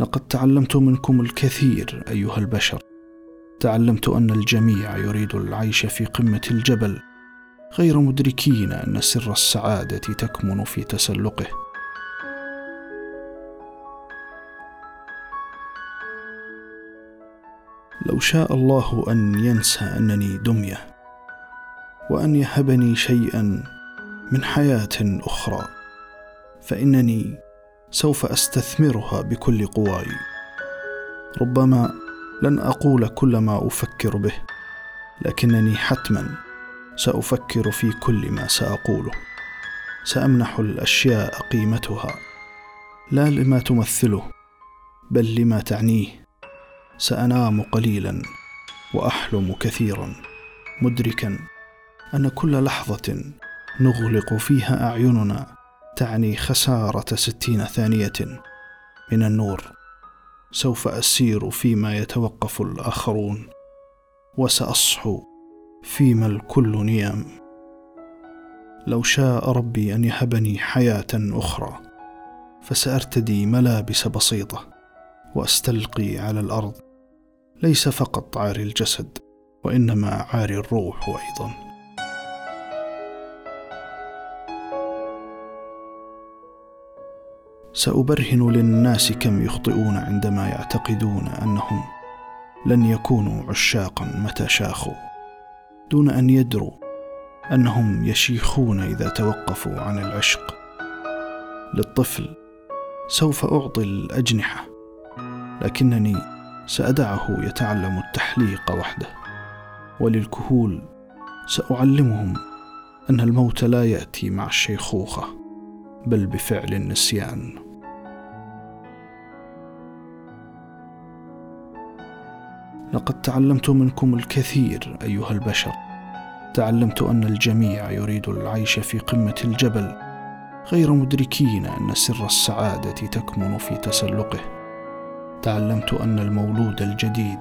لقد تعلمت منكم الكثير أيها البشر. تعلمت أن الجميع يريد العيش في قمة الجبل. غير مدركين أن سر السعادة تكمن في تسلقه. لو شاء الله أن ينسى أنني دمية وأن يهبني شيئا من حياة أخرى فإنني سوف أستثمرها بكل قواي. ربما لن أقول كل ما أفكر به لكنني حتما سأفكر في كل ما سأقوله. سأمنح الأشياء قيمتها لا لما تمثله بل لما تعنيه. سأنام قليلا وأحلم كثيرا مدركا أن كل لحظة نغلق فيها أعيننا. تعني خسارة ستين ثانية من النور. سوف أسير فيما يتوقف الآخرون وسأصحو فيما الكل نيام. لو شاء ربي أن يهبني حياة أخرى فسأرتدي ملابس بسيطة وأستلقي على الأرض. ليس فقط عاري الجسد وإنما عاري الروح أيضا. سأبرهن للناس كم يخطئون عندما يعتقدون أنهم لن يكونوا عشاقا متى شاخوا دون أن يدروا أنهم يشيخون إذا توقفوا عن العشق. للطفل سوف أعطي الأجنحة لكنني سأدعه يتعلم التحليق وحده. وللكهول سأعلمهم أن الموت لا يأتي مع الشيخوخة بل بفعل النسيان. لقد تعلمت منكم الكثير أيها البشر. تعلمت أن الجميع يريد العيش في قمة الجبل. غير مدركين أن سر السعادة تكمن في تسلقه. تعلمت أن المولود الجديد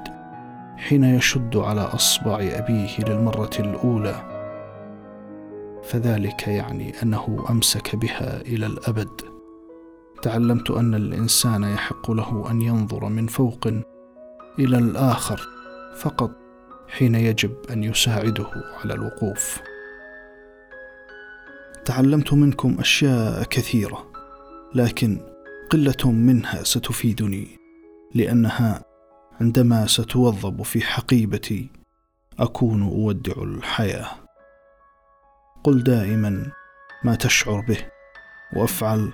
حين يشد على أصبع أبيه للمرة الأولى. فذلك يعني أنه أمسك بها إلى الأبد. تعلمت أن الإنسان يحق له أن ينظر من فوق إلى الآخر فقط حين يجب أن يساعده على الوقوف. تعلمت منكم أشياء كثيرة لكن قلة منها ستفيدني لأنها عندما ستوظب في حقيبتي أكون أودع الحياة. قل دائما ما تشعر به وأفعل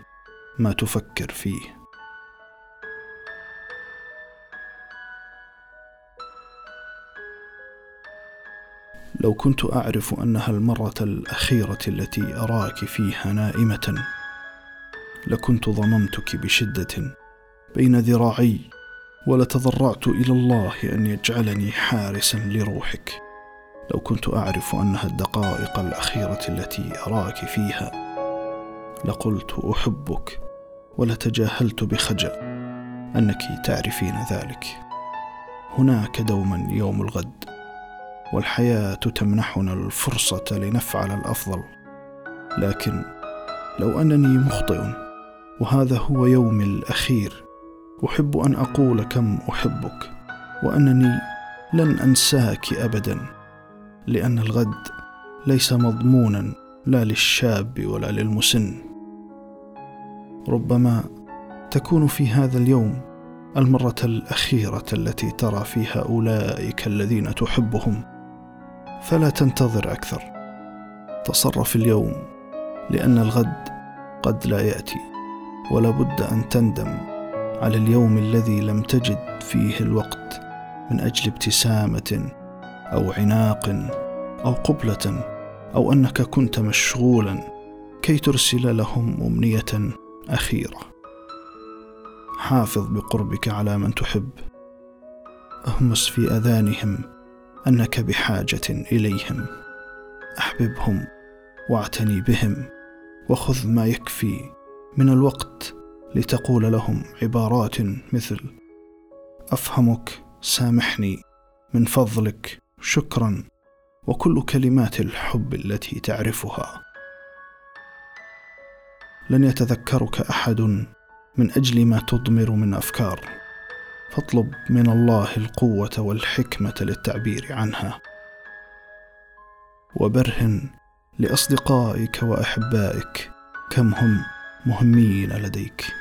ما تفكر فيه. لو كنت أعرف أنها المرة الأخيرة التي أراك فيها نائمة لكنت ضممتك بشدة بين ذراعي ولتضرعت إلى الله أن يجعلني حارسا لروحك. لو كنت أعرف أنها الدقائق الأخيرة التي أراك فيها لقلت أحبك ولتجاهلت بخجل. أنك تعرفين ذلك. هناك دوما يوم الغد. والحياة تمنحنا الفرصة لنفعل الأفضل. لكن لو أنني مخطئ وهذا هو يومي الأخير أحب أن أقول كم أحبك وأنني لن أنساك ابدا لأن الغد ليس مضمونا لا للشاب ولا للمسن. ربما تكون في هذا اليوم المرة الأخيرة التي ترى فيها أولئك الذين تحبهم. فلا تنتظر أكثر. تصرف اليوم لأن الغد قد لا يأتي. ولا بد أن تندم على اليوم الذي لم تجد فيه الوقت من أجل ابتسامة أو عناق أو قبلة أو أنك كنت مشغولا كي ترسل لهم أمنية أخيرة. حافظ بقربك على من تحب. اهمس في أذانهم. أنك بحاجة إليهم. أحببهم واعتني بهم وخذ ما يكفي من الوقت لتقول لهم عبارات مثل أفهمك سامحني من فضلك شكرا وكل كلمات الحب التي تعرفها. لن يتذكرك أحد من أجل ما تضمر من أفكار. فاطلب من الله القوة والحكمة للتعبير عنها. وبرهن لأصدقائك وأحبائك كم هم مهمين لديك.